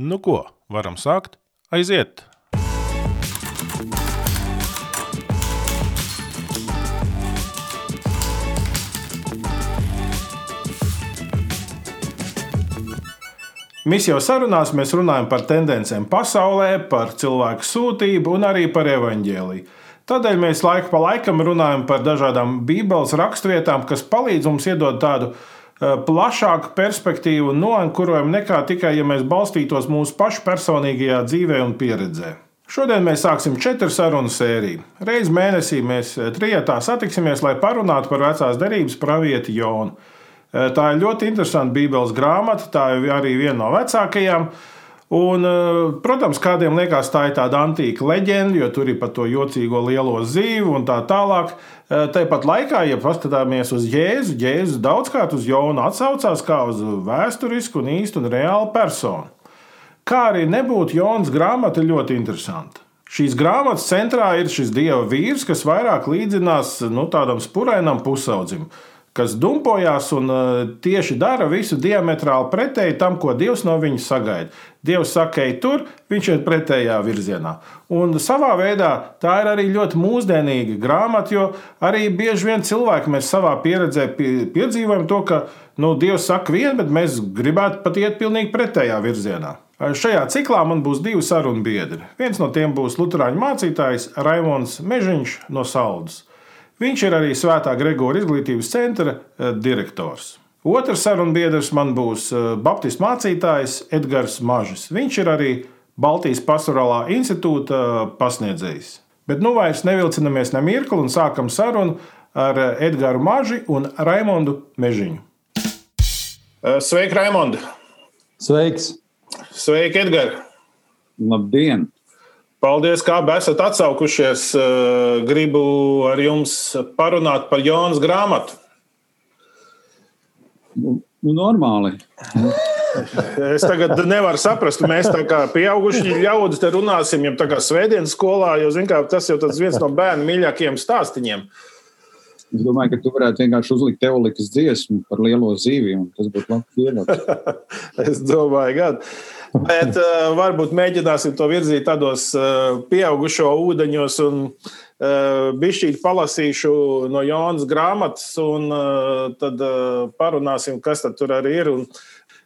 Nu ko, varam sākt? Aiziet! Misijā sarunās mēs runājam par tendencēm pasaulē, par cilvēku sūtību un arī par evaņģēliju. Tādēļ mēs laiku pa laikam runājam par dažādām Bībeles raksturvietām, kas palīdz mums iedot tādu plašāku perspektīvu un noankurojumu nekā tikai, ja mēs balstītos mūsu pašu personīgajā dzīvē un pieredzē. Šodien mēs sāksim četru sarunu sēriju. Reiz mēnesī mēs trijotā satiksimies, lai parunātu par vecās derības pravieti Jonu. Tā ir ļoti interesanta Bībeles grāmata, tā ir arī viena no vecākajām. Un, protams, kādiem liekas, tā ir tāda antīka leģenda, jo tur ir pat to jocīgo lielo zīvi un tā tālāk. Tāpat laikā, ja paskatāmies uz Jēzu, Jēzus daudzkārt uz Jonu atsaucās kā uz vēsturisku un īstu un reālu personu. Kā arī nebūtu Jonas grāmata ļoti interesanta. Šīs grāmatas centrā ir šis dieva vīrs, kas vairāk līdzinās nu, tādam spurainam pusaudzim kas dumpojās un uh, tieši dara visu diametrāli pretēji tam, ko Dievs no viņa sagaida. Dievs saka, ej tur, viņš ir pretējā virzienā. Un savā veidā tā ir arī ļoti mūsdienīga grāmata, jo arī bieži vien cilvēki mēs savā pieredzē piedzīvojam to, ka nu, Dievs saka vienu, bet mēs gribētu pat iet pilnīgi pretējā virzienā. Šajā ciklā man būs divi sarunu biedri. Viens no tiem būs Lutāņu mācītājs Raimons Mežiņš no Saldus. Viņš ir arī Svētā Gregora izglītības centra direktors. Otrs sarunbiedrs man būs eh, Baptistu mācītājs Edgars Mažis. Viņš ir arī Baltijas pastorālā institūta eh, pasniedzējs. Bet nu vairs nevilcinamies ne mirkli un sākam sarunu ar Edgars Maži un Raimondu Mežiņu. Sveiki, Raimond! Sveiks! Sveiki, Edgars! Labdien! Paldies, kā esat atsaukušies. Eh, gribu ar jums parunāt par Jonas grāmatu. Nu, nu, normāli. Es tagad nevaru saprast, mēs tā kā pieauguši ļaudis te runāsim, jau tā kā svētdienas skolā, jo, zin kā, tas jau tas viens no bērnu mīļākajiem stāstiņiem. Es domāju, ka tu varētu vienkārši uzlikt teolikas dziesmu par lielo zīvi, un tas būtu labi ierocis. es domāju, gan. Bet uh, varbūt mēģināsim to virzīt tādos uh, pieaugušo ūdeņos, un uh, bišķīt palasīšu no Jonas grāmatas, un uh, tad uh, parunāsim, kas tur arī ir. Un,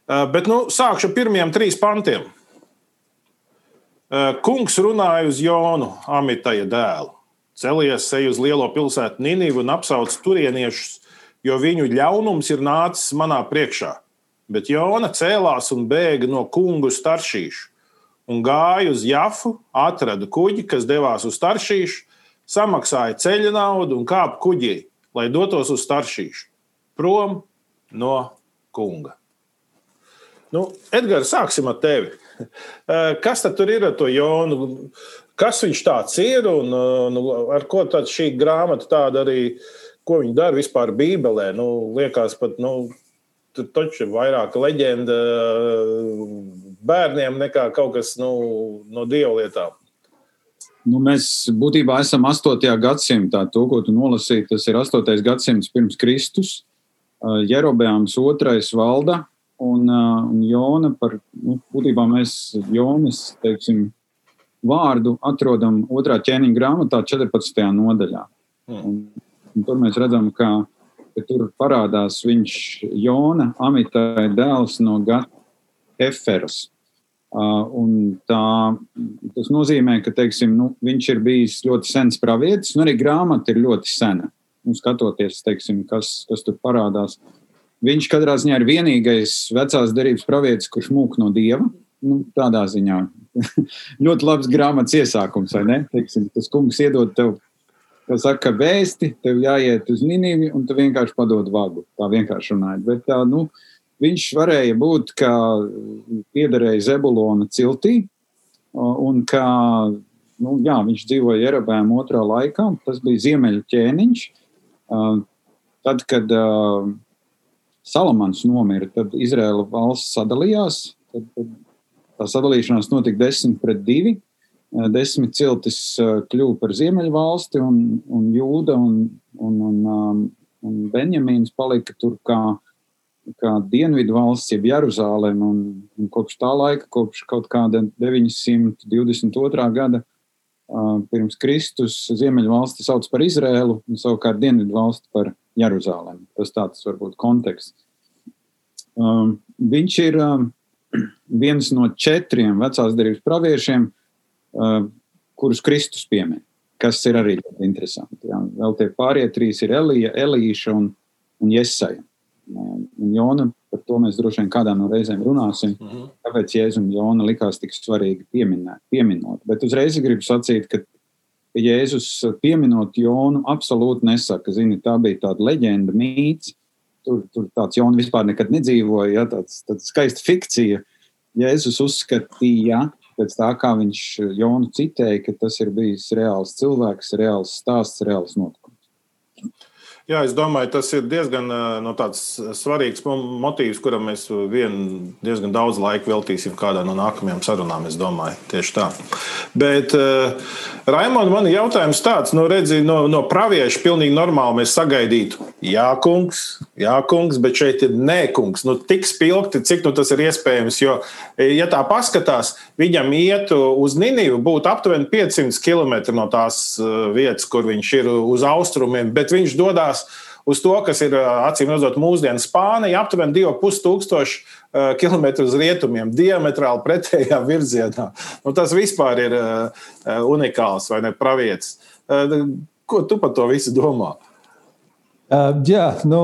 bet nu, sākšu ar pirmiem trīs pantiem. Kungs runāja uz Jonu, Amitaja dēlu. Celies ej uz lielo pilsētu Ninivu un apsauc turieniešus, jo viņu ļaunums ir nācis manā priekšā Bet Jona cēlās un bēga no kungu staršīšu un gāja uz Jafu, atrada kuģi, kas devās uz staršīšu, samaksāja ceļa naudu un kāpa kuģī, lai dotos uz staršīšu, prom no kunga. Nu, Edgars, sāksim ar tevi. Kas tad ir ar to Jonu? Kas viņš tāds ir un nu, ar ko šī grāmata tāda arī, ko viņa dara vispār Bībelē? Nu, liekas, pat nu, tur taču ir vairāk leģenda bērniem nekā kaut kas nu, no dievlietām. Nu, mēs būtībā esam 8. gadsimtā. To, ko tu nolasīji, tas ir 8. gadsimts pirms Kristus. Eh, Jerobeāms II valda un, eh, un Jona par, nu, būtībā mēs Jonas, teiksim, vārdu atrodam otrā ķēniņa grāmatā 14. nodaļā. Hmm. Un, un tur mēs redzam, ka ka tur parādās viņš Jona Amitai dēls no Gata Eferas. Uh, tā, tas nozīmē, ka teiksim, nu, viņš ir bijis ļoti sens pravietis, un arī grāmata ir ļoti sena. Un skatoties, teiksim, kas, kas tur parādās, viņš katrā ziņā ir vienīgais vecās derības pravietis, kurš mūk no dieva. Nu, tādā ziņā ļoti labs grāmatas iesākums, vai ne? Teiksim, tas kungs iedod tev Kā saka, vēsti, tev jāiet uz Nīnīvi, un tu vienkārši padod vagu. Tā vienkārši runājot. Bet tā, nu, viņš varēja būt, kā piederēja Zebulona ciltī, un kā nu, jā, viņš dzīvoja Jerabēm otrā laikā. Tas bija ziemeļu ķēniņš. Tad, kad Salamans nomira, tad Izraēla valsts sadalījās. Tad, tad tā sadalīšanās notika desmit pret divi. Desmit ciltis kļuva par Ziemeļvalsti, un, un Jūda un, un, un, um, un Benjamīns palika tur kā kā dienvidu valsts, jeb Jeruzalem, un, un kopš tā laika, kopš kaut kāda 922. gada uh, pirms Kristus, Ziemeļu valsti sauc par Izrēlu, un savukārt dienvidu valsti par Jeruzalem. Tas tāds varbūt konteksts. Um, viņš ir um, viens no četriem vecās derības praviešiem, uh, kurus Kristus piemin, kas ir arī ļoti interesanti. Jā. Vēl tie pārējie trīs ir Elija, Elīša un, un Jesaja. Un Jona, par to mēs droši vien kādā no reizēm runāsim. Mhm. -huh. Kāpēc Jēzus un Jona likās tik svarīgi pieminēt, pieminot. Bet uzreiz gribu sacīt, ka Jēzus pieminot Jonu absolūti nesaka, zini, tā bija tāda leģenda, mīts. Tur, tur tāds Jona vispār nekad nedzīvoja, ja, tāds, tāds skaista fikcija. Jēzus uzskatīja, pēc tā, kā viņš Jonu citēja, ka tas ir bijis reāls cilvēks, reāls stāsts, reāls notikums. Jā, es domāju, tas ir diezgan no svarīgs motīvs, kuram mēs diezgan daudz laika veltīsim kādā no nākamajām sarunām. Es domāju, tieši tā. Bet, Raimond, man ir jautājums tāds, nu, redzi, no, no pravieša pilnīgi normāli mēs sagaidītu, jā, kungs, jā, kungs, bet šeit ir nē, kungs. Nu, tik spilgti, cik nu, tas ir iespējams. Jo, ja tā paskatās, viņam iet uz Ninivu, būtu aptuveni 500 km no tās vietas, kur viņš ir uz austrumiem, bet viņš dodas skatās uz to, kas ir acīm redzot mūsdienu Spānija, aptuveni 2,5 km uz rietumiem, diametrāli pretējā virzienā. Nu, tas vispār ir unikāls vai ne pravietis. Ko tu par to visu domā? Uh, jā, nu,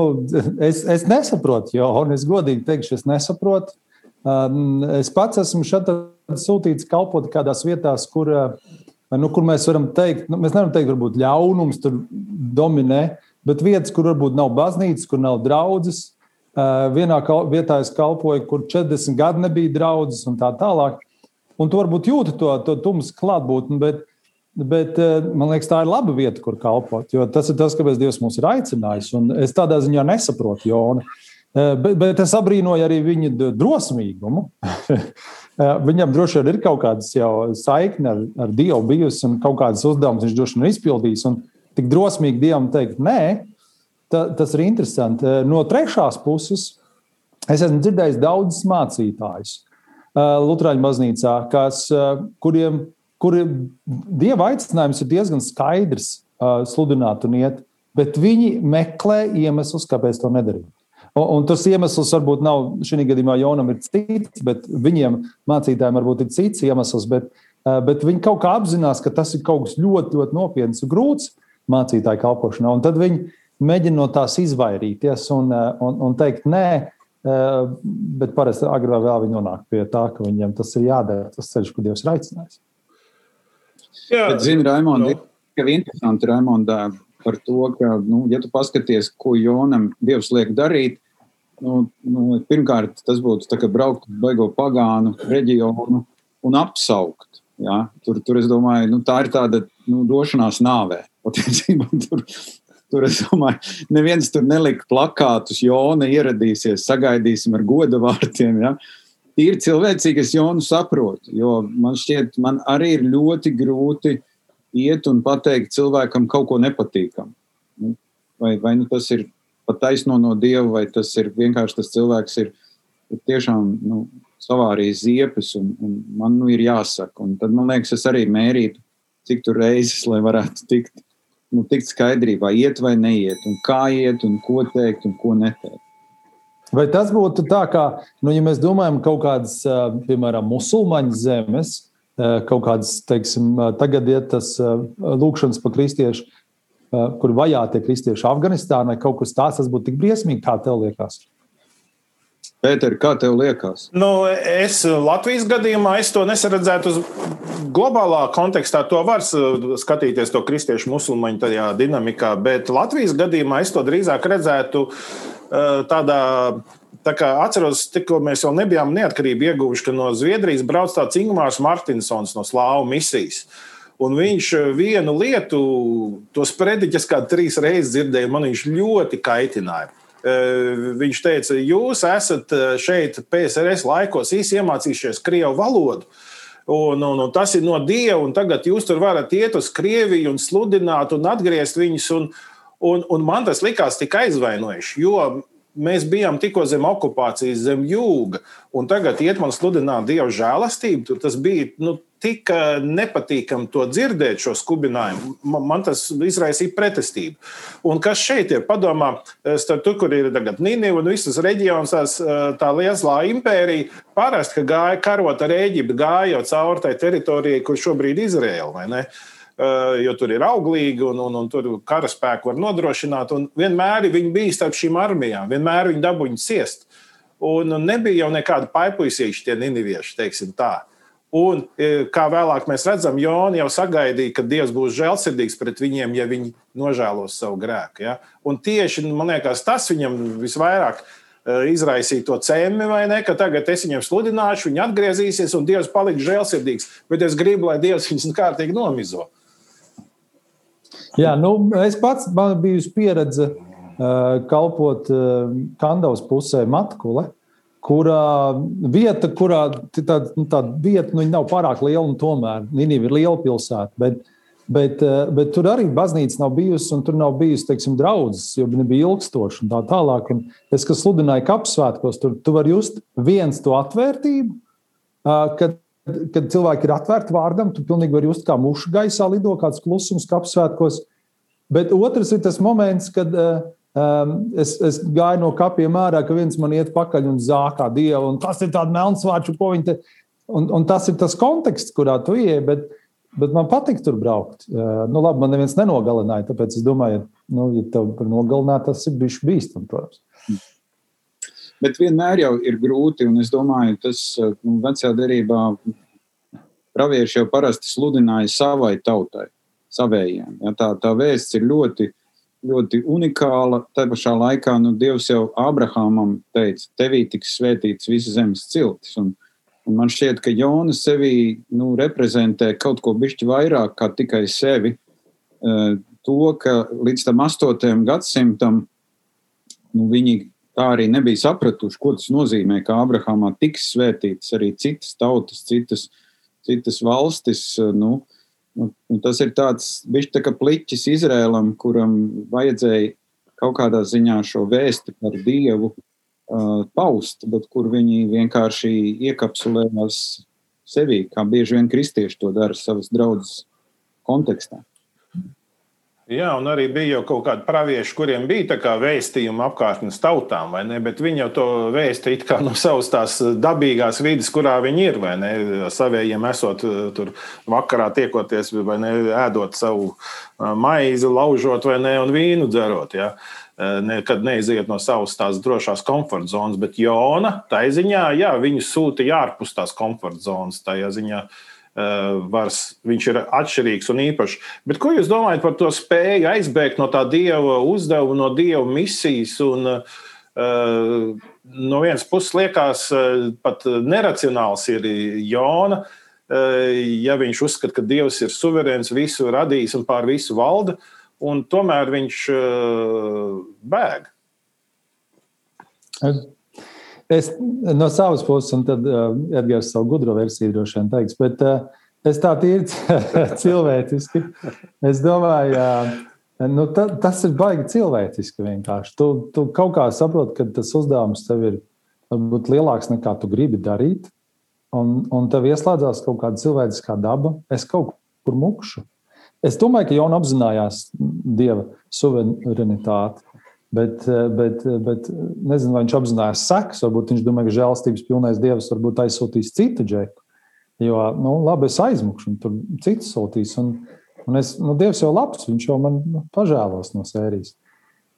es, es nesaprotu, jo, un es godīgi teikšu, es nesaprotu. Uh, es pats esmu šeit sūtīts kalpot kādās vietās, kur, nu, kur mēs varam teikt, nu, mēs nevaram teikt, varbūt ļaunums tur dominē, uh, bet vietas, kur varbūt nav baznīcas, kur nav draudzes. Vienā vietā es kalpoju, kur 40 gadi nebija draudzes un tā tālāk. Un tu varbūt jūti to, to tumsu klātbūtni, bet, bet man liekas, tā ir laba vieta, kur kalpot. Jo tas ir tas, kāpēc Dievs mūs ir aicinājis. Un es tādā ziņā nesaprotu Jonu. Bet, bet es abrīnoju arī viņa drosmīgumu. Viņam droši vien ir kaut kāda saikne ar, ar Dievu bijusi un kaut kādas uzdevumus viņš droši vien ir izpildījis. Un, tik drosmīgi Dievam teikt, nē, ta, tas ir interesanti. Eh, no trešās puses, es esmu dzirdējis daudzus mācītājus eh, Lutāņu baznīcā, kas, eh, kuriem, kuriem Dieva aicinājums ir diezgan skaidrs sludināt un iet, bet viņi meklē iemeslus, kāpēc to nedarīt. Un, un tas iemesls varbūt nav šī gadījumā Jonam ir cits, bet viņiem mācītājiem varbūt ir cits iemesls. Bet, bet viņi kaut kā apzinās, ka tas ir kaut kas ļoti, ļoti nopietns un grūts mācītāju kalpošanā. Un tad viņi mēģina no tās izvairīties un, eh, un, un teikt, nē, eh, bet parasti agrāk vai vēl viņi nonāk pie tā, ka viņiem tas ir jādara, tas ceļš, ko Dievs ir aicinājis. Jā, bet, zini, Raimonds, no. ir interesanti, Raimondā, par to, ka, nu, ja tu paskaties, ko Jonam Dievs liek darīt, nu, nu, pirmkārt, tas būtu tā, braukt uz baigo pagānu reģionu un apsaukt. Ja? Tur, tur, es domāju, nu, tā ir tāda nu, došanās nāvē patiesībā tur, tur es domāju, neviens tur nelika plakātus, Jona ieradīsies, sagaidīsim ar goda vārtiem. Ja? Ir cilvēcīgi, es Jonu saprotu, jo man šķiet, man arī ir ļoti grūti iet un pateikt cilvēkam kaut ko nepatīkamu. Nu, vai, vai nu tas ir pat taisno no Dieva, vai tas ir vienkārši tas cilvēks ir tiešām nu, savārījis ziepes, un, un man nu ir jāsaka. Un tad man liekas, es arī mērītu, cik tur reizes, lai varētu tikt nu, tikt skaidrībā, iet vai neiet, un kā iet, un ko teikt, un ko neteikt. Vai tas būtu tā, ka, nu, ja mēs domājam, kaut kādas, piemēram, musulmaņu zemes, kaut kādas, teiksim, tagad ir tas lūkšanas pa kristiešu, kur vajātie kristieši Afganistānai, kaut kas tāds, tas būtu tik briesmīgi, kā tev liekas? Pēter, kā tev liekas? Nu, es Latvijas gadījumā es to nesaredzētu globālā kontekstā. To var skatīties to kristiešu musulmaņu tajā dinamikā, bet Latvijas gadījumā es to drīzāk redzētu eh, tādā. Tā kā atceros, tikko mēs vēl nebijām neatkarību ieguvuši, ka no Zviedrijas brauc tāds Ingūns Martinsons no Slāvu misijas. Un viņš vienu lietu, tos prediķus, kā trīs reizes dzirdēja, man viņš ļoti kaitināja. Eh, viņš teica, jūs esat eh, šeit PSRS laikos īsi iemācījušies krievu valodu. Un, un, un tas ir no Dieva, un tagad jūs tur varat iet uz Krieviju un sludināt un atgriezt viņus. Un, un, un man tas likās tik aizvainojuši, jo mēs bijām tikko zem okupācijas, zem jūga, un tagad iet man sludināt Dieva žēlastību. Tas bija nu, tik nepatīkami to dzirdēt, šo skubinājumu. Man, man tas izraisīja pretestību. Un kas šeit ir? Padomā, starp tur, kur ir tagad Nīniva un visas reģions, tās, tā lielā impērija, parasti, gāja karot ar Eģiptu, gāja jau cauri tai teritorijai, kur šobrīd ir Izraela? Eh, jo tur ir auglīgi un, un, un tur karaspēku var nodrošināt. Vienmēr viņi bija starp šīm armijām, vienmēr viņi dabūja ciest. Un nebija jau nekāda paipuisīša tie ninivieši, teiksim tā. Un, eh, kā vēlāk mēs redzam, Jona jau sagaidīja, ka Dievs būs žēlsirdīgs pret viņiem, ja viņi nožēlos savu grēku. Ja? Un tieši liekas, tas viņam visvairāk eh, izraisīja to cēmi, vai ne? Ka tagad es viņiem sludināšu, viņi atgriezīsies un Dievs paliks žēlsirdīgs. Bet es gribu, lai Dievs viņus kārtīgi nomizo. Jā, nu, es pats man bijusi pieredze kalpot Kandavas pusē Matkule, kurā vieta, kurā tā, nu, tā vieta nu, nav pārāk liela un tomēr Nīniva ir liela pilsēta. Bet, bet, bet tur arī baznīca nav bijusi, un tur nav bijusi teiksim, draudzes, jo nebija ilgstoši un tā tālāk. Un es, kas sludināju kapsvētkos, tur tu vari just viens to atvērtību, kad kad cilvēki ir atvērti vārdam, tu pilnīgi vari just kā muša gaisā lido kāds klusums kapsvētkos. Bet otrs ir tas moments, kad uh, um, es, es gāju no kapiem ārā, ka viens man iet pakaļ un zākā dievu, un tas ir tāds melnsvārds, ko viņi te. Un, un tas ir tas konteksts, kurā tu ieej, bet, bet man patīk tur braukt. Uh, nu, labi, man neviens nenogalināja, tāpēc es domāju, nu, ja tev nogalināt, tas ir bijis bīstami, protams. Bet vienmēr jau ir grūti, un es domāju, tas nu, vecajā derībā pravieši jau parasti sludināja savai tautai, savējiem. Ja, tā, tā vēsts ir ļoti, ļoti unikāla. Tā pašā laikā nu, Dievs jau Abrahamam teica, tevī tiks svētīts visas zemes ciltis. Un, un man šķiet, ka Jonas sevī nu, reprezentē kaut ko bišķi vairāk kā tikai sevi. To, ka līdz tam astotajam gadsimtam nu, viņi tā arī nebija sapratuši, ko tas nozīmē, ka Abrahamā tiks svētītas arī citas tautas, citas, citas valstis. Nu, nu, tas ir tāds bijis tā kā pliķis Izrēlam, kuram vajadzēja kaut kādā ziņā šo vēsti par Dievu uh, paust, bet kur viņi vienkārši iekapsulējās sevī, kā bieži vien kristieši to dara savas draudzes kontekstā. Jā, un arī bija jau kaut kādi pravieši, kuriem bija vēstījumi apkārtnes tautām, vai ne? Bet viņi jau to vēsta it kā no savas tās dabīgās vidas, kurā viņi ir, vai ne? Savējiem esot eh, tur vakarā tiekoties, vai ne? Ēdot savu eh, maizi, laužot vai ne, un vīnu dzerot. Ja? Eh, nekad neiziet no savas tās drošās komforta zonas, bet Jona, tā ziņā, jā, viņu sūtīja ārpus tās komforta zonas, tajā ziņā. Uh, vars, viņš ir atšķirīgs un īpašs. Bet ko jūs domājat par to spēju aizbēgt no tā dieva uzdevuma, no dieva misijas? Un, uh, no vienas puses, liekas, uh, pat neracionāls ir Jona. Uh, ja viņš uzskata, ka Dievs ir suverēns, visu radījis un pār visu valda, un tomēr viņš bēg. Es no savas puses, un tad uh, Edgars savu gudro versiju droši vien teiks, bet uh, es tā tīri cilvēciski. Es domāju, uh, nu, ta, tas ir baigi cilvēciski vienkārši. Tu, tu kaut kā saproti, ka tas uzdevums tev ir varbūt lielāks nekā tu gribi darīt, un, un tev ieslēdzās kaut kāda cilvēciskā daba. Es kaut kur mukšu. Es domāju, ka Jona apzinājās dieva suverenitāti. Bet, eh, bet, eh, bet nezinu, vai viņš apzinājās sekas. Varbūt viņš domā, ka žēlastības pilnais dievs varbūt aizsūtīs citu džeku. Jo, nu, labi, es aizmukšu, un tur citus sūtīs. Un, un es, nu, Dievs jau labs, viņš jau man nu, pažēlos no sērijas.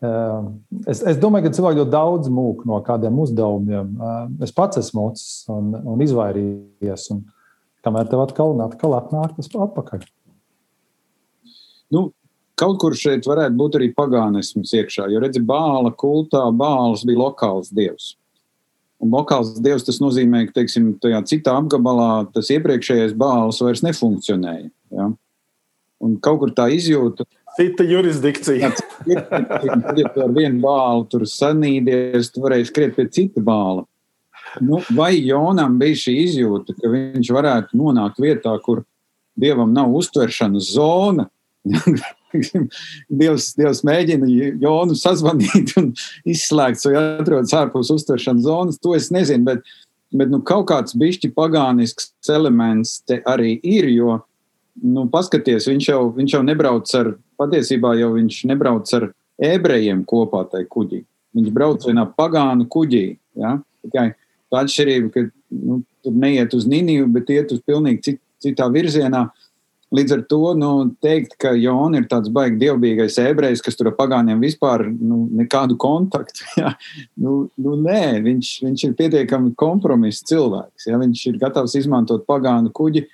Eh, es, es domāju, ka cilvēki ļoti daudz mūk no kādiem uzdevumiem. Es pats esmu mocis un, un izvairījies. Un kamēr tev atkal, atkal atnāk tas atpakaļ. Nu, Kaut kur šeit varētu būt arī pagānisms iekšā, jo redzi, bāla kultā bāls bija lokāls dievs. Un lokāls dievs tas nozīmē, ka teiksim, tajā citā apgabalā tas iepriekšējais bāls vairs nefunkcionēja. Ja? Un kaut kur tā izjūta. Cita jurisdikcija. Ja tu ar vienu bālu tur sanīdies, tu varēsi skriet pie cita bāla. Nu, vai Jonam bija šī izjūta, ka viņš varētu nonākt vietā, kur dievam nav uztveršanas zona, Dievs, Dievs mēģina Jonu sazvanīt un izslēgt, vai atrodas ārpus uztveršanas zonas. To es nezinu, bet, bet nu, kaut kāds bišķi pagānisks elements te arī ir, jo, nu, paskaties, viņš jau, viņš jau nebrauc ar, patiesībā jau viņš nebrauc ar ebrejiem kopā tajā kuģī. Viņš brauc vienā pagānu kuģī. Ja? Tikai tā atšķirība, ka nu, tur neiet uz Nīniju, bet iet uz pilnīgi cit, citā virzienā. Līdz ar to nu, teikt, ka Jona ir tāds baigi dievbijīgais ebrejs, kas tur ar pagāniem vispār nu, nekādu kontaktu. Ja? Nu, nu, nē, viņš, viņš ir pietiekami kompromiss cilvēks. Ja? Viņš ir gatavs izmantot pagānu kuģi.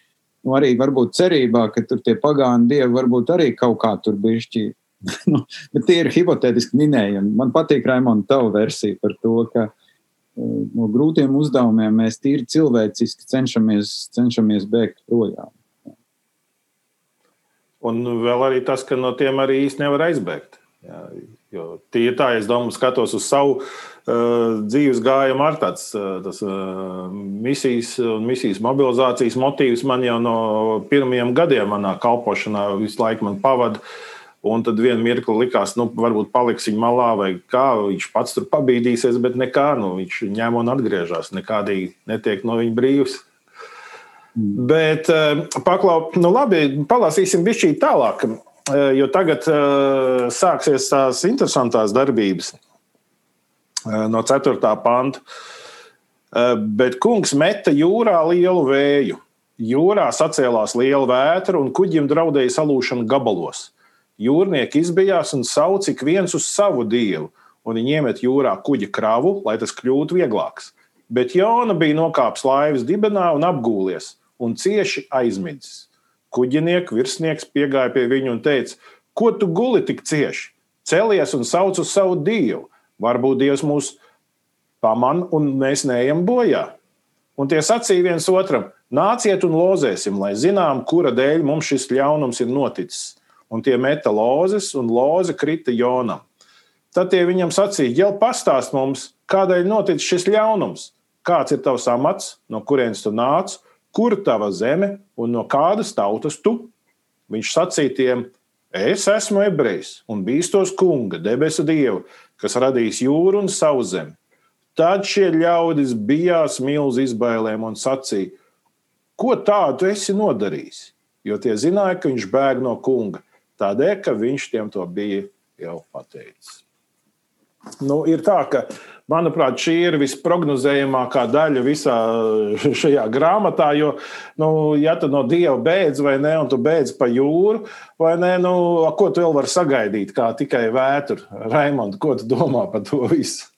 Nu, arī varbūt cerībā, ka tur tie pagānu dievi varbūt arī kaut kā tur bišķi. nu, bet tie ir hipotētiski minējumi. Man patīk, Raimond, tava versija par to, ka no grūtiem uzdevumiem mēs tīri cilvēciski cenšamies, cenšamies bēgt projām. Un vēl arī tas, ka no tiem arī īsti nevar aizbēgt. Jā, jo tie ir tā, es domāju, skatos uz savu uh, dzīves gājumu ar tāds uh, tas, uh, misijas un misijas mobilizācijas motīvs man jau no pirmajiem gadiem manā kalpošanā visu laiku man pavada. Uh, Un tad vienā mirklī likās, nu, varbūt paliks viņa malā, vai kā viņš pats tur pabīdīsies, bet nekā, nu, viņš ņem un atgriežas. Nekādīgi netiek no viņa brīvs. Mm. Bet eh, paklau, nu, labi, palasīsim bišķī tālāk, eh, jo tagad uh, sāksies tās interesantās darbības no 4. panta. Bet kungs meta jūrā lielu vēju. Jūrā sacēlās liela vētra un kuģim draudēja salūšana gabalos. Jūrnieki izbijās un sauc ik viens uz savu dievu, un viņi iemet jūrā kuģa kravu, lai tas kļūtu vieglāks. Bet Jona bija nokāpis laivas dibenā un apgūlies, un cieši aizmidzis. Kuģinieks virsnieks piegāja pie viņa un teica: Ko tu guli tik cieši? Celies un sauc uz savu dievu. Varbūt Dievs mūs pamanā un mēs neejam bojā. Un tie sacīja viens otram: Nāciet un lozēsim, lai zinām, kura dēļ mums šis ļaunums ir noticis un tie meta lozes, un loze krita Jonam. Tad tie viņam sacīja, jau pastāst mums, kādēļ noticis šis ļaunums, kāds ir tavs amats, no kurienes tu nāc, kur tava zeme un no kādas tautas tu. Viņš sacīja tiem, es esmu ebrejs un bīstos kunga, debesu dievu, kas radīs jūru un savu zemi. Tad šie ļaudis bijās milzu izbailēm un sacīja, ko tādu esi nodarījis? Jo tie zināja, ka viņš bēg no kunga. Tādēļ, ka viņš tiem to bija jau pateicis. Nu, ir tā, ka, manuprāt, šī ir visprognozējamākā daļa visā šajā grāmatā. Jo, nu, ja tu no dieva beidz vai ne, un tu beidz pa jūru, vai ne, nu, ko tu vēl vari sagaidīt, kā tikai vētru? Raimond, ko tu domā par to visu?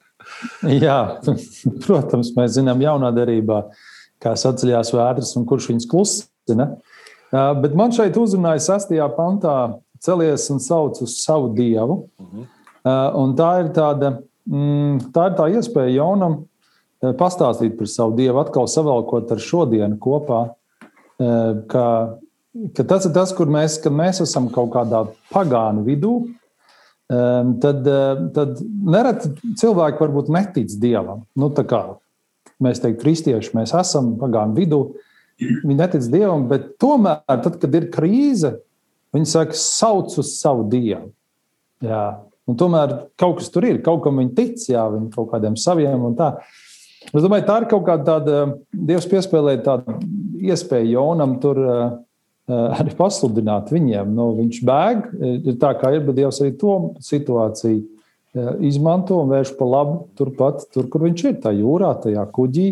Jā, protams, mēs zinām, jaunā darbā, kā sacījās vētras un kurš viņas klusina. Bet man šeit uzrunāja sastajā pantā celies un sauc uz savu dievu. Mhm. Un tā ir tāda, tā ir tā iespēja jaunam pastāstīt par savu dievu, atkal savalkot ar šodienu kopā. Ka, ka tas ir tas, kur mēs, mēs esam kaut kādā pagānu vidū. Tad, tad nereti cilvēki varbūt netic dievam. Nu, kā mēs teiktu, kristieši, mēs esam pagānu vidū. Viņi netic dievam, bet tomēr, tad, kad ir krīze, Viņi saka, sauc uz savu dievu. Jā. Un tomēr kaut kas tur ir, kaut kam viņi tic, jā, viņi kaut kādiem saviem un tā. Es domāju, tā ir kaut kāda tāda, Dievs piespēlēja tādu iespēju Jonam tur uh, arī pasludināt viņiem. Nu, viņš bēg, ir tā kā ir, bet Dievs arī to situāciju uh, izmanto un vērš pa labu turpat, tur, kur viņš ir, tā jūrā, tajā kuģī.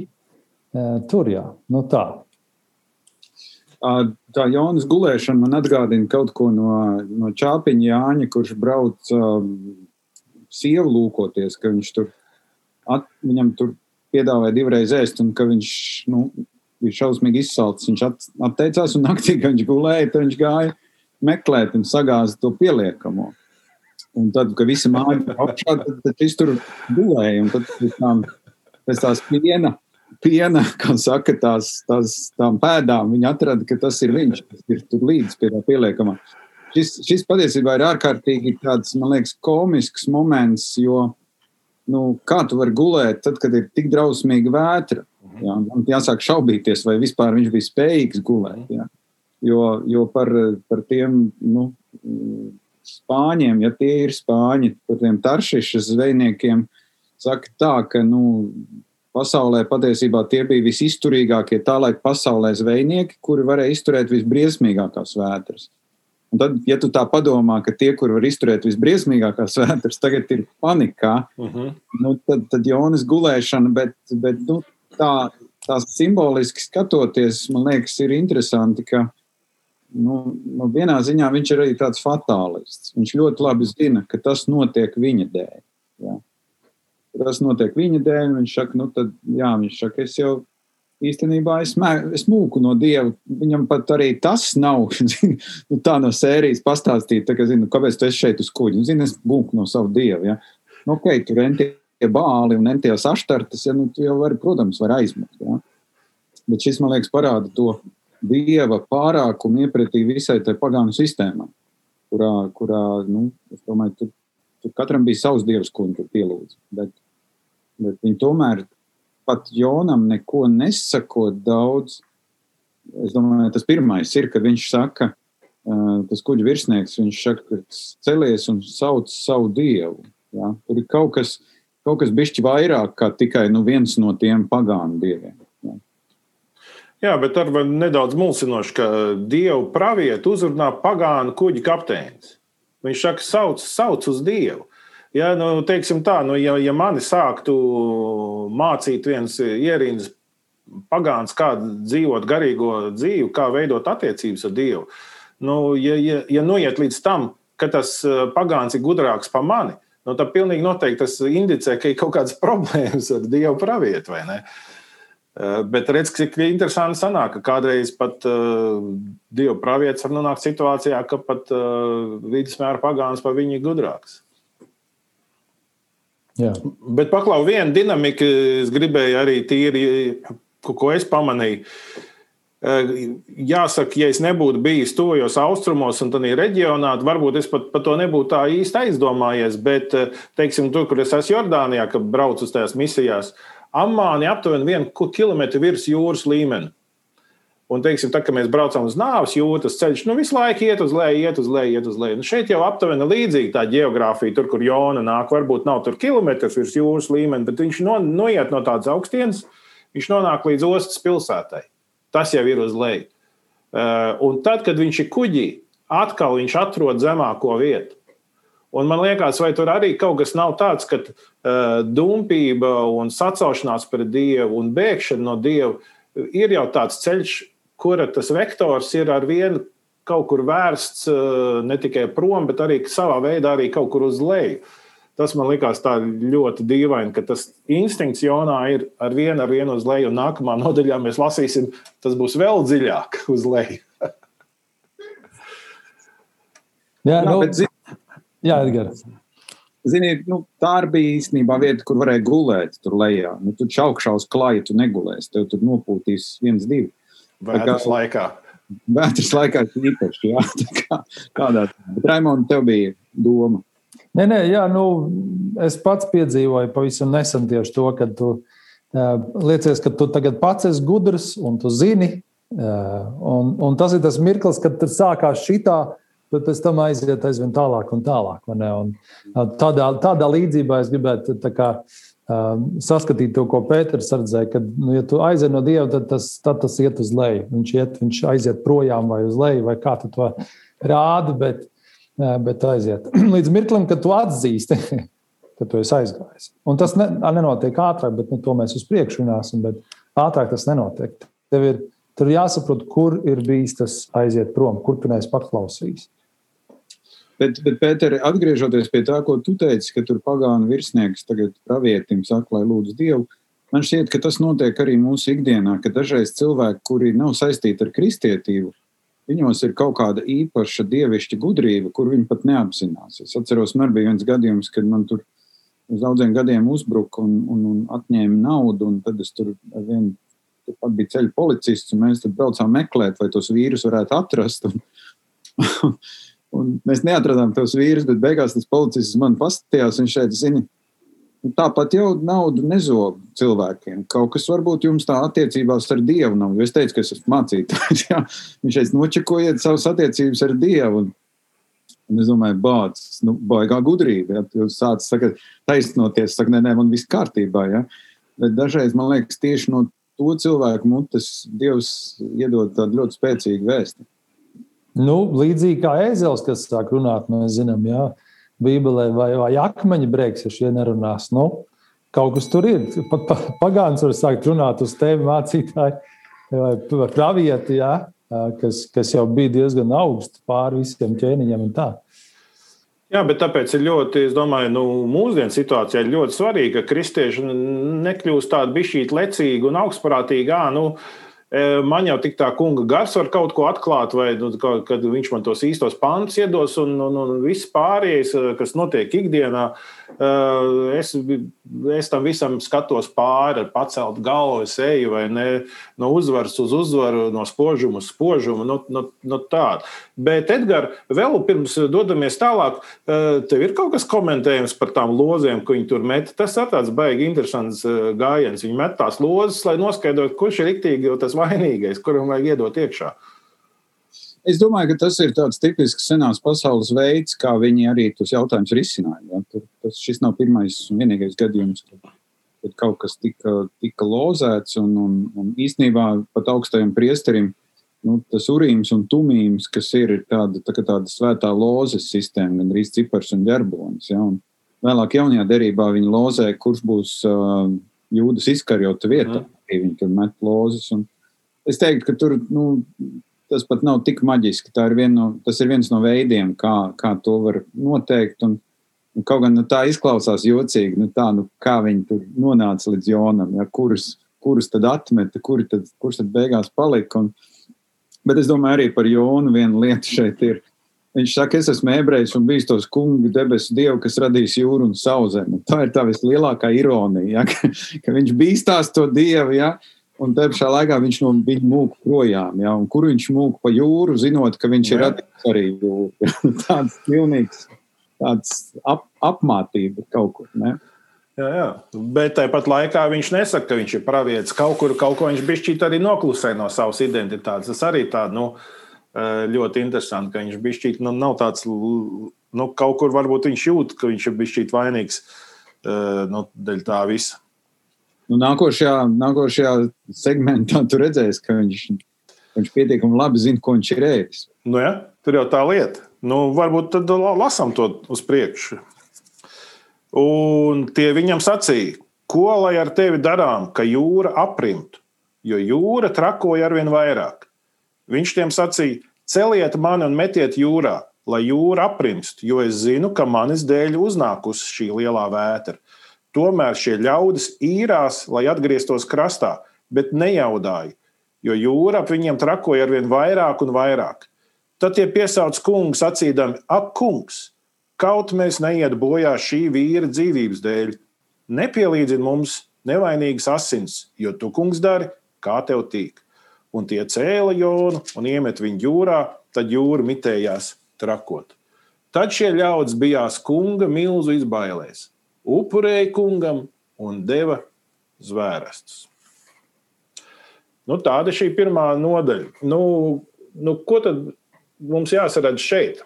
Uh, tur jā, nu tā tā Jonas gulēšana man atgādina kaut ko no, no Čāpiņa Jāņa, kurš brauc sievu lūkoties, ka viņš tur, at, viņam tur piedāvāja divreiz ēst, un ka viņš, nu, bija šausmīgi izsalcis. Viņš at, atteicās, un naktī, kad viņš gulēja, tad viņš gāja meklēt un sagāza to pieliekamo. Un tad, kad visi māja apšā, tad, tad viņš tur gulēja, un tad pēc tās piena piena, kā saka, tās, tās tām pēdām, viņi atrada, ka tas ir viņš, kas ir tur līdz pie tā pieliekamā. Šis, šis patiesībā ir ārkārtīgi tāds, man liekas, komisks moments, jo, nu, kā tu vari gulēt tad, kad ir tik drausmīga vētra? Jā, man jāsāk šaubīties, vai vispār viņš bija spējīgs gulēt. Jā. Jo, jo par, par tiem nu, spāņiem, ja tie ir spāņi, par tiem taršišas zvejniekiem, saka tā, ka nu, pasaulē patiesībā tie bija visizturīgākie tā laika pasaulē zvejnieki, kuri varēja izturēt visbriesmīgākās vētras. Un tad, ja tu tā padomā, ka tie, kur var izturēt visbriesmīgākās vētras, tagad ir panikā, uh mhm. -huh. nu, tad, tad Jonas gulēšana, bet, bet nu, tā, tā simboliski skatoties, man liekas, ir interesanti, ka nu, nu, vienā ziņā viņš ir arī tāds fatālists. Viņš ļoti labi zina, ka tas notiek viņa dēļ. Ja? Tas notiek viņa dēļ, viņš saka, nu tad, jā, viņš saka, es jau īstenībā es, mē, es mūku no dieva. Viņam pat arī tas nav. Zin, nu, tā no sērijas pastāstīt, tā, ka, zinu, kāpēc tu esi šeit uz kuģa. Nu, zini, es mūku no savu dievu. Ja? Nu, ok, tur entie bāli un entie saštartas, ja, nu, tu jau vari, protams, var aizmukt. Ja? Bet šis, man liekas, parāda to dieva pārākumu iepratī visai tai pagānu sistēmai, kurā, kurā nu, es domāju, tur, tur katram bija savs dievs, ko viņš pielūdza. Bet, bet viņi tomēr pat Jonam neko nesakot daudz. Es domāju, tas pirmais ir, kad viņš saka, tas kuģa virsnieks, viņš saka, celies un sauc savu dievu. Ja? Tur ir kaut kas, kaut kas bišķi vairāk kā tikai nu, viens no tiem pagānu dieviem. Ja? Jā, bet ar nedaudz mulsinoši, ka dievu pravietu uzrunā pagānu kuģa kapteinis. Viņš saka, sauc, sauc uz dievu. Ja, nu, teiksim tā, nu, ja, ja mani sāktu mācīt viens ierīnas pagāns, kā dzīvot garīgo dzīvi, kā veidot attiecības ar Dievu, nu, ja, ja, ja noiet līdz tam, ka tas eh, pagāns ir gudrāks par mani, nu, tad pilnīgi noteikti tas indicē, ka ir kaut kādas problēmas ar Dievu pravietu, vai ne? Eh, bet redz, cik interesanti sanāk, ka kādreiz pat uh, Dieva pravietis var nonākt situācijā, ka pat uh, vidusmēra pagāns par viņu ir gudrāks. Jā. Bet paklau viena dinamika, es gribēju arī tīri, ko es pamanīju. Eh, jāsaka, ja es nebūtu bijis tojos austrumos un tādā reģionā, tad varbūt es pat par to nebūtu tā īsti aizdomājies. Bet, eh, teiksim, tur, kur es esmu Jordānijā, kad braucu uz tajās misijās, Amāni aptuveni vienu kilometru virs jūras līmeņa. Un, teiksim, tā, kad mēs braucam uz nāves jūru, tas ceļš nu, visu laiku iet uz leju, iet uz leju, iet uz leju. Nu, šeit jau aptuveni līdzīga tā geogrāfija, tur, kur Jona nāk, varbūt nav tur kilometrs virs jūras līmeņa, bet viņš no, noiet no tādas augstienes, viņš nonāk līdz ostas pilsētai. Tas jau ir uz leju. Uh, un tad, kad viņš ir kuģī, atkal viņš atrod zemāko vietu. Un man liekas, vai tur arī kaut kas nav tāds, ka uh, dumpība un sacelšanās pret dievu un bēgšana no dieva ir jau tāds ceļš, kura tas vektors ir ar vienu kaut kur vērsts eh, ne tikai prom, bet arī savā veidā arī kaut kur uz leju. Tas man likās tā ļoti dīvaini, ka tas instinkts Jonā ir ar vienu, ar vienu uz leju, un nākamā nodaļā mēs lasīsim, tas būs vēl dziļāk uz leju. jā, nu, bet, jā, Edgars. Ziniet, nu, tā bija īstenībā vieta, kur varēja gulēt tur lejā. Nu, tu čaukšā uz klāja, tu negulēsi, tev tur nopūtīs viens, divi. Vētras kā, laikā. Vētras laikā īpaši, jā. Kā, kādā. Bet, Raimond, tev bija doma. Nē, nē, jā, nu, es pats piedzīvoju pavisam nesen tieši to, ka tu uh, liecies, ka tu tagad pats esi gudrs un tu zini. Uh, un, un tas ir tas mirklis, kad tur sākās šitā bet pēc tam aiziet aizvien tālāk un tālāk. Un tādā, tādā līdzībā es gribētu kā, saskatīt to, ko Pēters redzēja, ka, nu, ja tu aiziet no Dieva, tad tas, tad tas iet uz leju. Viņš, iet, viņš aiziet projām vai uz leju, vai kā tu to rādi, bet, bet aiziet līdz mirklim, kad tu atzīsti. Ka tu esi aizgājis. Un tas ne, nenotiek ātrāk, bet nu, to mēs uz priekšu runāsim. Ātrāk tas nenotiek. Tev ir, tur jāsaprot, kur ir bijis tas aiziet prom, kur tu neesi paklausījis. Bet, bet Pēter, atgriežoties pie tā, ko tu teici, ka tur pagānu virsnieks tagad pravietim saka, lai lūdzu Dievu, man šķiet, ka tas notiek arī mūsu ikdienā, ka dažreiz cilvēki, kuri nav saistīti ar kristietību, viņos ir kaut kāda īpaša dievišķa gudrība, kur viņi pat neapzinās. Es atceros, man bija viens gadījums, kad man tur uz daudziem gadiem uzbruka un, un, un atņēma naudu, un tad es tur ar vienu pat bija ceļu policists, un mēs tur braucām meklēt, vai tos vīrus varētu atrast. Un, Un mēs neatradām tos vīrus, bet beigās tas policists man paskatījās. Viņš šeit zina, nu, tāpat jau naudu nezog cilvēkiem. Kaut kas varbūt jums tā attiecībās ar Dievu nav. Es teicu, ka es esmu mācītājs. Jā. Viņš šeit nočakojiet savas attiecības ar Dievu. Un, Un es domāju, bācis, nu, baigā gudrība. Ja? Jūs sācat sakat, taisnoties, saka, nē, nē, man viss kārtībā. Ja? Bet dažreiz man liekas, tieši no to cilvēku mutes Dievs iedod tādu ļoti spēcīgu vēstu. Nu, līdzīgi kā ēzelis, kas sāk runāt, mēs zinām, jā, Bībelē, vai, vai akmeņa brēks, ja šie nerunās. Nu, kaut kas tur ir. Pat pa, pagāns var sākt runāt uz tevi, mācītāji, vai pravieti, jā, kas, kas jau bija diezgan augsts pāri visiem ķēniņiem un tā. Jā, bet tāpēc ir ļoti, es domāju, nu, mūsdienu situācijā ļoti svarīgi, ka kristieši nekļūst tādi bišķīgi lecīgi un augstprātīgi. À, nu, Man jau tik tā kunga gars var kaut ko atklāt, vai nu, kad viņš man tos īstos pantus iedos, un, un, un viss pārējais, kas notiek ikdienā, es, es tam visam skatos pāri pacelt galvu, es eju vai ne, no uzvaras uz uzvaru, no spožuma uz spožumu. No, no, no tāda. Bet, Edgars, vēl pirms dodamies tālāk, tev ir kaut kas komentējams par tām lozēm, ko viņi tur met. Tas ir tāds baigi interesants gājiens. Viņi met tās lozes, lai noskaidrotu, kurš ir riktīgi tas vainīgais, kuram vajag iedot iekšā. Es domāju, ka tas ir tāds tipisks senās pasaules veids, kā viņi arī tos jautājumus risināja. Ja? Tur, tas, šis nav pirmais un vienīgais gadījums, kad, kad kaut kas tika, tika lozēts. Un, un, un īstenībā pat augstajam priesterim nu, tas urīms un tumījums, kas ir, ir tāda, tā, tāda svētā lozes sistēma, gan arī cipars un ģerbonis. Ja? Un vēlāk jaunajā derībā viņi lozē, kurš būs uh, jūdas izkarjota vietā. Mm. Viņi tur met lozes. Un, es teiktu, ka tur nu, tas pat nav tik maģiski. Ir no, tas ir viens no veidiem, kā, kā to var noteikt. Un, un kaut gan nu, tā izklausās jocīgi, nu, tā, nu, kā viņi tur nonāca līdz Jonam, ja, kurus, kurus tad atmeta, kuri tad, kurš tad beigās palika. Un, bet es domāju arī par Jonu vienu lietu šeit ir. Viņš saka, es esmu ebrejs un bijis tos kungu debesu dievu, kas radīs jūru un sauszemi. Tā ir tā vislielākā ironija, ja? ka, ka viņš bīstās to dievu. Ja? Un te pašā laikā viņš no viņa mūka projām. Ja? Un kur viņš mūka pa jūru, zinot, ka viņš ir radījis arī jūru. Tāds pilnīgs tāds ap, apmātība kaut kur. Ne? Jā, jā. Bet tāpat laikā viņš nesaka, ka viņš ir pravietis. Kaut kur kaut ko viņš bišķīt arī noklusē no savas identitātes. Tas arī tā, nu, ļoti interesanti, ka viņš bišķīt, nu, nav tāds, nu, kaut kur varbūt viņš jūt, ka viņš ir bišķīt vainīgs nu, dēļ tā visa. Nu, nākošajā, nākošajā segmentā tu redzēsi, ka viņš, viņš pietiekami labi zina, ko viņš ir ēdis. Nu, ja, tur jau tā lieta. Nu, varbūt tad lasām to uz priekšu. Un tie viņam sacīja, ko lai ar tevi darām, ka jūra aprimtu, jo jūra trakoja arvien vairāk. Viņš tiem sacīja, celiet mani un metiet jūrā, lai jūra aprimst, jo es zinu, ka manis dēļ uznākusi šī lielā vētra. Tomēr šie ļaudis īrās, lai atgrieztos krastā, bet nejaudāja, jo jūra ap viņiem trakoja ar vien vairāk un vairāk. Tad tie piesauc kungu, sacīdami: Ak, kungs, kaut mēs neiet bojā šī vīra dzīvības dēļ, nepielīdzini mums nevainīgas asins, jo tu, kungs, dari, kā tev tīk. Un tie cēla jonu un iemet viņu jūrā, tad jūra mitējās trakot. Tad šie ļaudis bijās kunga milzu izbailēs upurēja kungam un deva zvērestus. Nu, tāda ir šī pirmā nodaļa. Nu, nu, ko tad mums jāsaredz šeit?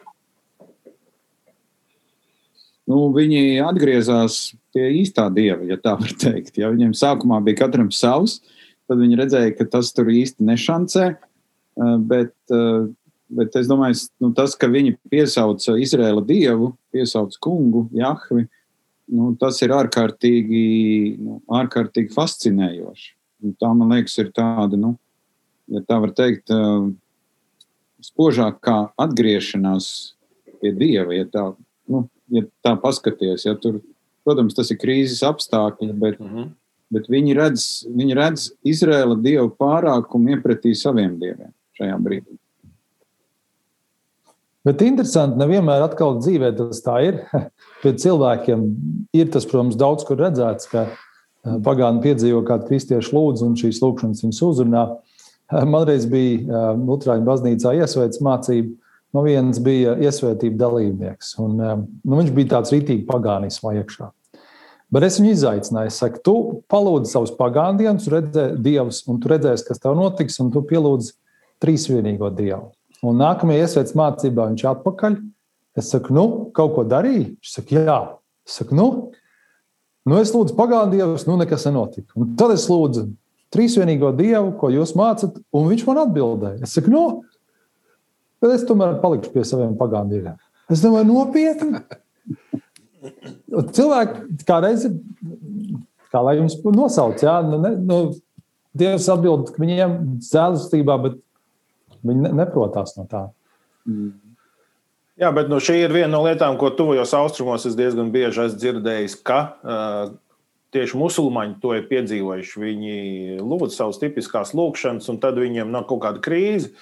Nu, viņi atgriezās pie īstā dieva, ja tā var teikt. Ja viņiem sākumā bija katram savs, tad viņi redzēja, ka tas tur īsti nešancē. Eh, bet, eh, bet es domāju, nu, tas, ka viņi piesauca Izraēla dievu, piesauca kungu, Jahvi, nu, tas ir ārkārtīgi, nu, ārkārtīgi fascinējoši. Un tā, man liekas, ir tāda, nu, ja tā var teikt, spožākā atgriešanās pie Dieva. Ja tā, nu, ja tā paskaties, ja tur, protams, tas ir krīzes apstākļi, bet, uh mhm. -huh. bet viņi, redz, viņi redz Izraēla Dievu pārākumu iepratī saviem dieviem šajā brīdī. Bet interesanti, nevienmēr atkal dzīvē tas tā ir. Pie cilvēkiem ir tas, protams, daudz kur redzēts, ka eh, pagāni piedzīvo kādu kristiešu lūdzu un šīs lūkšanas viņus uzrunā. Eh, man reiz bija eh, Lutāņu baznīcā iesvētas mācība. No vienas bija iesvētība dalībnieks, un nu, viņš bija tāds rītīgi pagānismā iekšā. Bet es viņu izaicināju. Es saku, tu palūdzi savus pagāndienus, redzē dievus, un tu redzēsi, kas tev notiks, un tu pielūdzi trīsvienīgo dievu. Un nākamajā iesvētas mācībā viņš atpakaļ Es saku, nu, kaut ko darīju. Viņš saka, jā. Es saku, nu, nu es lūdzu pagānu dievus, nu nekas nenotika. Un tad es lūdzu trīsvienīgo dievu, ko jūs mācat, un viņš man atbildēja. Es saku, nu, bet es tomēr palikšu pie saviem pagānu dieviem. Es domāju, nopietni. Cilvēki kādreiz kā lai jums nosauc, jā, nu, ne, nu, Dievs atbild viņiem zēlastībā, bet viņi neprotās no tā. Mm. Jā, bet nu, šī ir viena no lietām, ko tuvajos austrumos es diezgan bieži esmu dzirdējis, ka uh, tieši musulmaņi to ir piedzīvojuši. Viņi lūdz savas tipiskās lūkšanas, un tad viņiem nav kaut kāda krīze.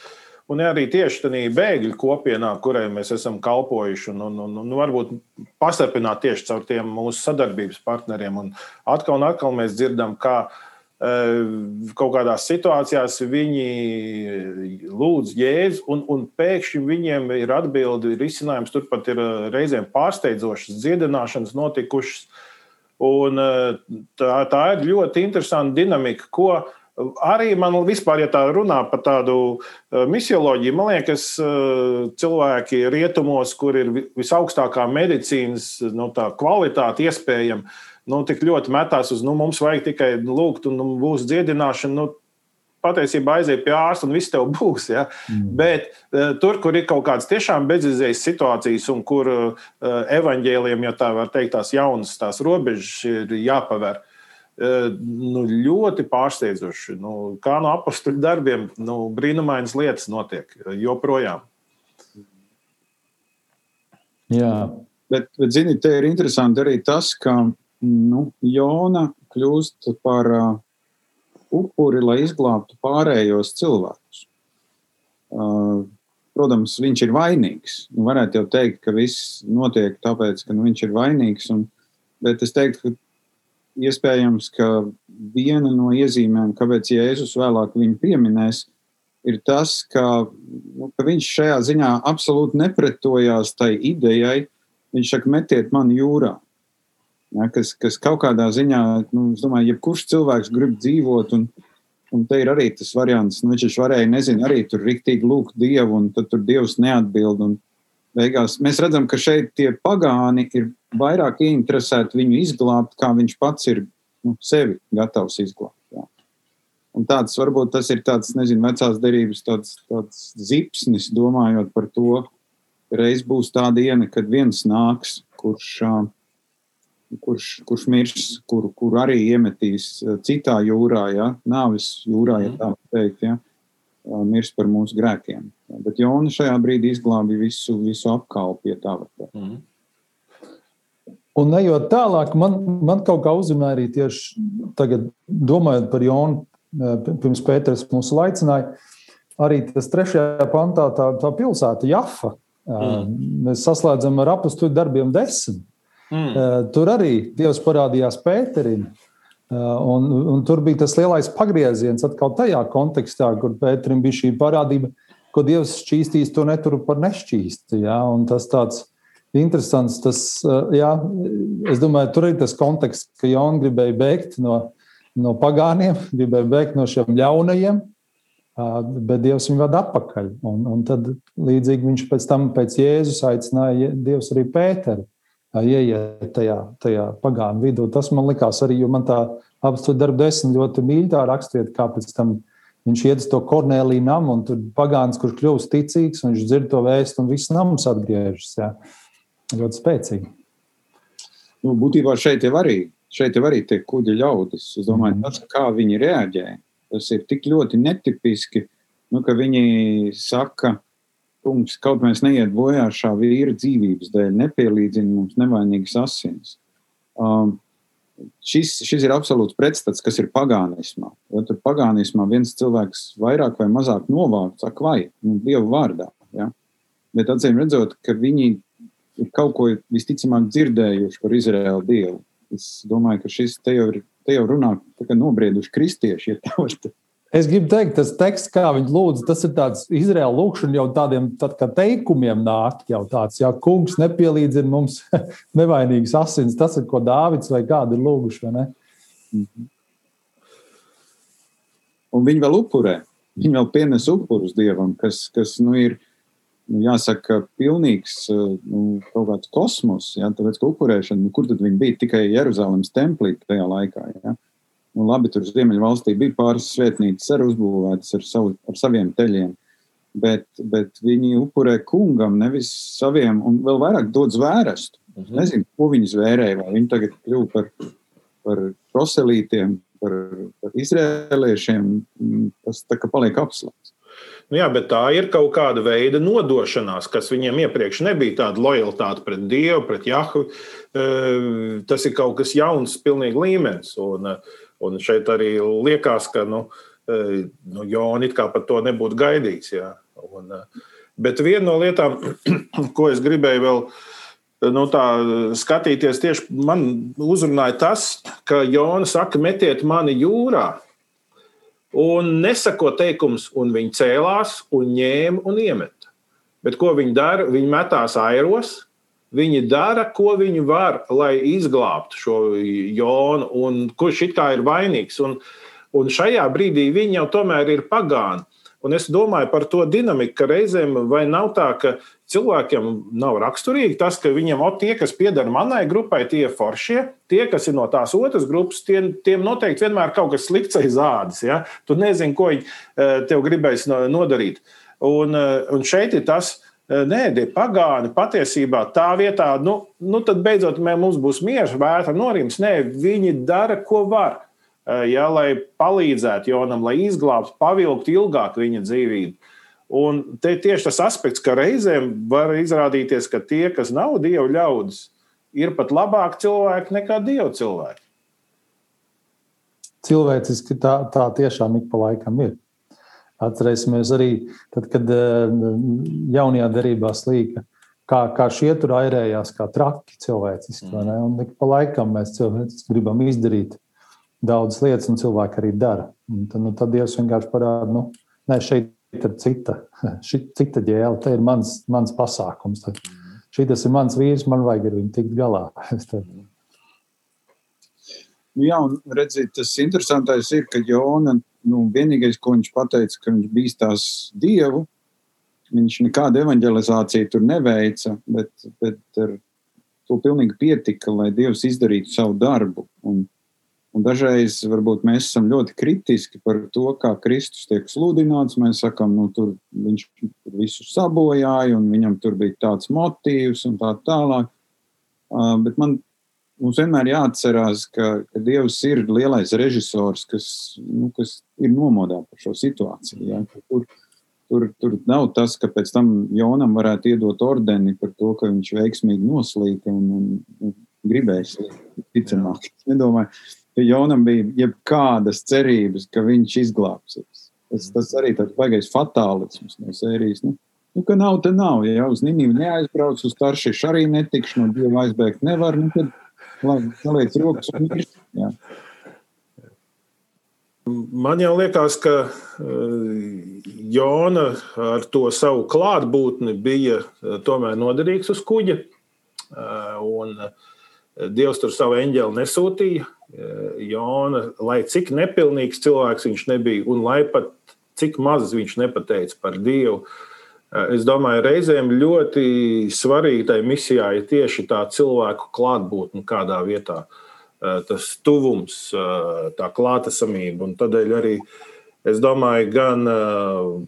Un arī tieši tādā bēgļu kopienā, kurai mēs esam kalpojuši, un, un, un, un varbūt pastarpināt tieši caur tiem mūsu sadarbības partneriem. Un atkal un atkal mēs dzirdam, ka uh, kaut kādās situācijās viņi lūdz jēzu, un, un pēkšņi viņiem ir atbildi, risinājums. Turpat ir reizēm pārsteidzošas dziedināšanas notikušas. Un tā, tā ir ļoti interesanta dinamika, ko arī man vispār, ja tā runā par tādu misioloģiju, man liekas, cilvēki rietumos, kur ir visaugstākā medicīnas nu, kvalitāte iespējama nu, tik ļoti metās uz, nu, mums vajag tikai lūgt, un nu, būs dziedināšana. Nu, patiesībā aiziet pie ārsta un viss tev būs. Ja? Mm. Bet uh, tur, kur ir kaut kādas tiešām bezizējas situācijas, un kur uh, evaņģēliem, ja tā var teikt, tās jaunas tās robežas ir jāpaver. Uh, nu, ļoti pārsteidzoši. Nu, kā no apakstuļu darbiem, nu, brīnumainas lietas notiek joprojām. Jā. Bet, bet zini, te ir interesanti arī tas, ka nu, Jona kļūst par uh, upuri, lai izglābtu pārējos cilvēkus. Uh, protams, viņš ir vainīgs. Nu, varētu jau teikt, ka viss notiek tāpēc, ka nu, viņš ir vainīgs. Un, bet es teiktu, ka iespējams, ka viena no iezīmēm, kāpēc Jēzus vēlāk viņu pieminēs, ir tas, ka, nu, ka viņš šajā ziņā absolūti nepretojās tai idejai. Viņš saka, metiet mani jūrā ja, kas, kas kaut kādā ziņā, nu, es domāju, jebkurš cilvēks grib dzīvot. Un, un te ir arī tas variants, nu, viņš varēja, nezinu, arī tur riktīgi lūgt Dievu, un tad tur Dievs neatbild. Un beigās mēs redzam, ka šeit tie pagāni ir vairāk ieinteresēti viņu izglābt, kā viņš pats ir nu, sevi gatavs izglābt. Jā. Un tāds varbūt tas ir tāds, nezinu, vecās derības tāds, tāds zipsnis, domājot par to, reiz būs tā diena, kad viens nāks, kurš uh, kurš, kurš mirs, kur, kur arī iemetīs eh, citā jūrā, ja, nāves jūrā, ja mhm. tā teikt, ja, mirs par mūsu grēkiem. Bet Jona šajā brīdī izglābi visu, visu apkalpu, ja tā var teikt. Mm. Un ejot tālāk, man, man kaut kā uzrunāja arī tieši tagad, domājot par Jonu, eh, pirms Pēters mūs aicināja, arī tas trešajā pantā tā, tā pilsēta Jafa. Mm. Mēs saslēdzam ar apakstu darbiem desmit. Mm. Eh, tur arī Dievs parādījās Pēterim. Eh, un, un tur bija tas lielais pagrieziens atkal tajā kontekstā, kur Pēterim bija šī parādība, ko Dievs šķīstīs, to neturu par nešķīstu. Ja? Tas tāds interesants, tas, eh, jā, es domāju, tur ir tas konteksts, ka Jona gribēja bēgt no, no pagāniem, gribēja bēgt no šiem ļaunajiem, bet Dievs viņu vada atpakaļ. Un, un tad līdzīgi viņš pēc tam, pēc Jēzus aicināja Dievs arī Pēteru ieiet tajā, tajā pagānu vidū. Tas man likās arī, jo man tā apstākļu darba desmit ļoti mīļi tā raksturiet, kā pēc tam viņš iet uz to Korneliju namu, un tur pagāns, kurš kļūst ticīgs, un viņš dzird to vēstu, un viss nams atgriežas. Jā. Ļoti spēcīgi. Nu, būtībā šeit jau arī, šeit jau arī tie kuģi ļaudis. Es domāju, mm. tas, kā viņi reaģē, tas ir tik ļoti netipiski, nu, ka viņi saka, ka kungs, kaut mēs neiet bojā šā vīra dzīvības dēļ, nepielīdzina mums nevainīgas asins. Um, šis, šis ir absolūts pretstats, kas ir pagānismā. Jo tur pagānismā viens cilvēks vairāk vai mazāk novākts, ak, vai nu, Dieva vārdā. Ja? Bet acīm redzot, ka viņi ir kaut ko visticamāk dzirdējuši par Izraēlu Dievu. Es domāju, ka šis te jau, ir, te jau runā nobrieduši kristieši, ja tā var teikt. Es gribu teikt, tas teksts, kā viņi lūdz, tas ir tāds Izraēla lūkšana jau tādiem tad, teikumiem nāk. Jau tāds, ja kungs nepielīdzina mums nevainīgas asins, tas ir ko Dāvids vai kādi ir lūguši. Mm -hmm. Un viņi vēl upurē. Viņi vēl pienes upurus dievam, kas, kas nu, ir nu, jāsaka, pilnīgs nu, kaut kāds kosmos, ja, tāpēc, ka upurēšana, nu, kur tad viņi bija tikai Jeruzalemes templī tajā laikā. Ja. Nu, labi, tur Ziemeļvalstī bija pāris svētnīcas ar uzbūvētas ar, savu, ar saviem teļiem, bet, bet viņi upurē kungam, nevis saviem, un vēl vairāk dod zvērestu. Mhm. Uh -huh. Nezinu, ko viņi zvērēja, vai viņi tagad kļuva par, par proselītiem, par, par izrēliešiem. Tas tā kā paliek apslēpts. Nu jā, bet tā ir kaut kāda veida nodošanās, kas viņiem iepriekš nebija tāda lojalitāte pret Dievu, pret Jahu. Tas ir kaut kas jauns, pilnīgi līmenis. Un, un šeit arī liekas, ka nu, nu, Jona it kā par to nebūtu gaidījis. Jā. Un, bet viena no lietām, ko es gribēju vēl nu, tā, skatīties, tieši man uzrunāja tas, ka Jona saka, metiet mani jūrā. Un nesako teikums, un viņi cēlās, un ņēma un iemeta. Bet ko viņi dara? Viņi metās airos, viņi dara, ko viņi var, lai izglābtu šo jonu, un kurš it kā ir vainīgs. Un, un šajā brīdī viņi jau tomēr ir pagāni. Un es domāju par to dinamiku, ka reizēm vai nav tā, ka cilvēkiem nav raksturīgi tas, ka viņiem o, tie, kas pieder manai grupai, tie ir foršie, tie, kas ir no tās otras grupas, tie, tiem noteikti vienmēr kaut kas slikts aiz ādas. Ja? Tu nezini, ko viņi eh, tev gribēs nodarīt. Un, eh, un šeit ir tas. Eh, nē, tie pagāni patiesībā tā vietā, nu, nu tad beidzot mums būs miers, vērta norims. Nē, viņi dara, ko var ja, lai palīdzētu Jonam, lai izglābtu, pavilktu ilgāk viņa dzīvību. Un te tieši tas aspekts, ka reizēm var izrādīties, ka tie, kas nav dievu ļaudis, ir pat labāki cilvēki nekā dievu cilvēki. Cilvēciski tā, tā tiešām ik pa laikam ir. Atcerēsimies arī, tad, kad eh, jaunajā derībā slīka, kā, kā šie tur airējās, kā traki cilvēciski. Un pa laikam mēs cilvēciski gribam izdarīt daudzas lietas, un cilvēki arī dara. Un tad, nu, tad Dievs vienkārši parāda, nu, nē, šeit ir cita, šī, cita ģēle, te ir mans, mans pasākums. Tad, šī tas ir mans vīrs, man vajag ar viņu tikt galā. Nu, jā, un redziet, tas interesantais ir, ka Jona, nu, vienīgais, ko viņš pateica, ka viņš bīstās Dievu, viņš nekādu evanģelizāciju tur neveica, bet, bet ar to pilnīgi pietika, lai Dievs izdarītu savu darbu. Un, Un dažreiz varbūt mēs esam ļoti kritiski par to, kā Kristus tiek sludināts. Mēs sakām, nu, tur viņš tur visu sabojāja, un viņam tur bija tāds motīvs un tā tālāk. Uh, bet man mums vienmēr jāatcerās, ka, ka Dievs ir lielais režisors, kas, nu, kas ir nomodā par šo situāciju. Ja? Tur, tur, tur nav tas, ka pēc tam Jonam varētu iedot ordeni par to, ka viņš veiksmīgi noslīta un, un, un gribēs ticamāk. Es nedomāju ka Jonam bija jebkādas cerības, ka viņš izglābsies. Tas, tas arī tāds baigais fatālisms no sērijas. Nu, nu, ka nav, tad nav. Ja uz Nīnu neaizbrauc, uz Taršišu arī netikšu, no Dieva aizbēgt nevar. Nu, tad labi, neliec rokas un mirst. Jā. Man jau liekas, ka uh, Jona ar to savu klātbūtni bija uh, tomēr noderīgs uz kuģa. Uh, un, Dievs tur savu eņģeli nesūtīja, Eh, Jona, lai cik nepilnīgs cilvēks viņš nebija, un lai pat cik maz viņš nepateica par Dievu. Eh, es domāju, reizēm ļoti svarīgi tai misijā ir tieši tā cilvēku klātbūtne kādā vietā, eh, tas tuvums, tā klātesamība. Un tādēļ arī Es domāju, gan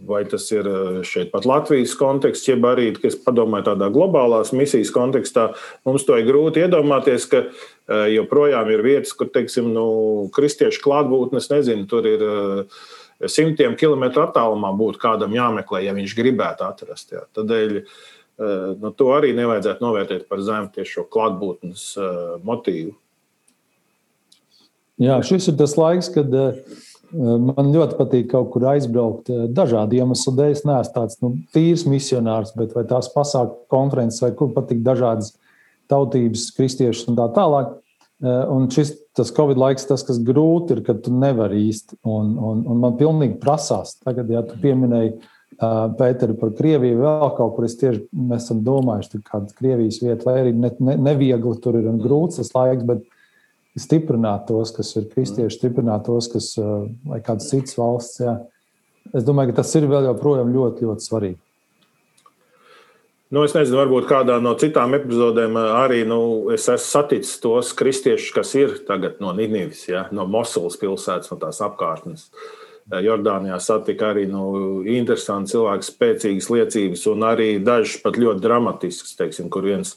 vai tas ir šeit pat Latvijas konteksts, jeb arī, kas padomāju tādā globālās misijas kontekstā, mums to ir grūti iedomāties, ka joprojām ir vietas, kur, teiksim, nu, kristiešu klātbūtnes, nezinu, tur ir simtiem kilometru attālumā būtu kādam jāmeklē, ja viņš gribētu atrast. Jā. Tādēļ nu, to arī nevajadzētu novērtēt par zemu tieši šo klātbūtnes motīvu. Jā, šis ir tas laiks, kad uh, Man ļoti patīk kaut kur aizbraukt. Dažādu iemeslu dēļ. Es neesmu tāds nu, tīrs misionārs, bet vai tās pasākumu konferences, vai kur patīk dažādas tautības, kristiešus un tā tālāk. Un šis Covid laiks, tas, kas grūti ir, ka tu nevari īsti. Un, un, un man pilnīgi prasās, tagad, ja tu pieminēji uh, Pēteru par Krieviju, vēl kaut kur es tieši esam domājuši, kāda Krievijas vieta, lai arī ne, ne, neviegli tur ir un grūts tas laiks, bet stiprināt tos, kas ir kristieši, stiprināt tos, kas vai kādas citas valsts. Jā. Es domāju, ka tas ir vēl joprojām ļoti, ļoti svarīgi. Nu, es nezinu, varbūt kādā no citām epizodēm arī nu, es esmu saticis tos kristiešus, kas ir tagad no Nīderlandes, ja, no Mosulas pilsētas, no tās apkārtnes. Jordānijā satika arī nu, interesanti cilvēki, spēcīgas liecības, un arī dažas pat ļoti dramatiskas, teiksim, kur viens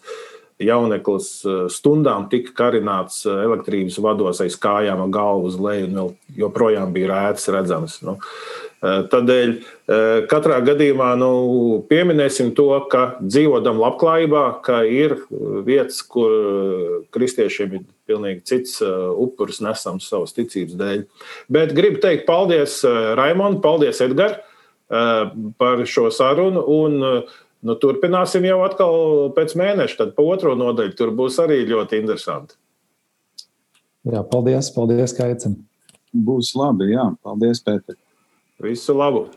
jauneklis stundām tika karināts elektrības vados aiz kājām, galvu uz leju, un joprojām bija rēts redzams. Nu, Eh, tādēļ eh, katrā gadījumā nu, pieminēsim to, ka dzīvojam labklājībā, ka ir vietas, kur eh, kristiešiem ir pilnīgi cits upuris nesams savas ticības dēļ. Bet gribu teikt paldies Raimondam, paldies Edgars par šo sarunu. Un, nu, turpināsim jau atkal pēc mēneša, tad pa otro nodaļu tur būs arī ļoti interesanti. Jā, paldies, paldies, ka aicināt. Būs labi, jā. Paldies, Pēter. É Visu labu!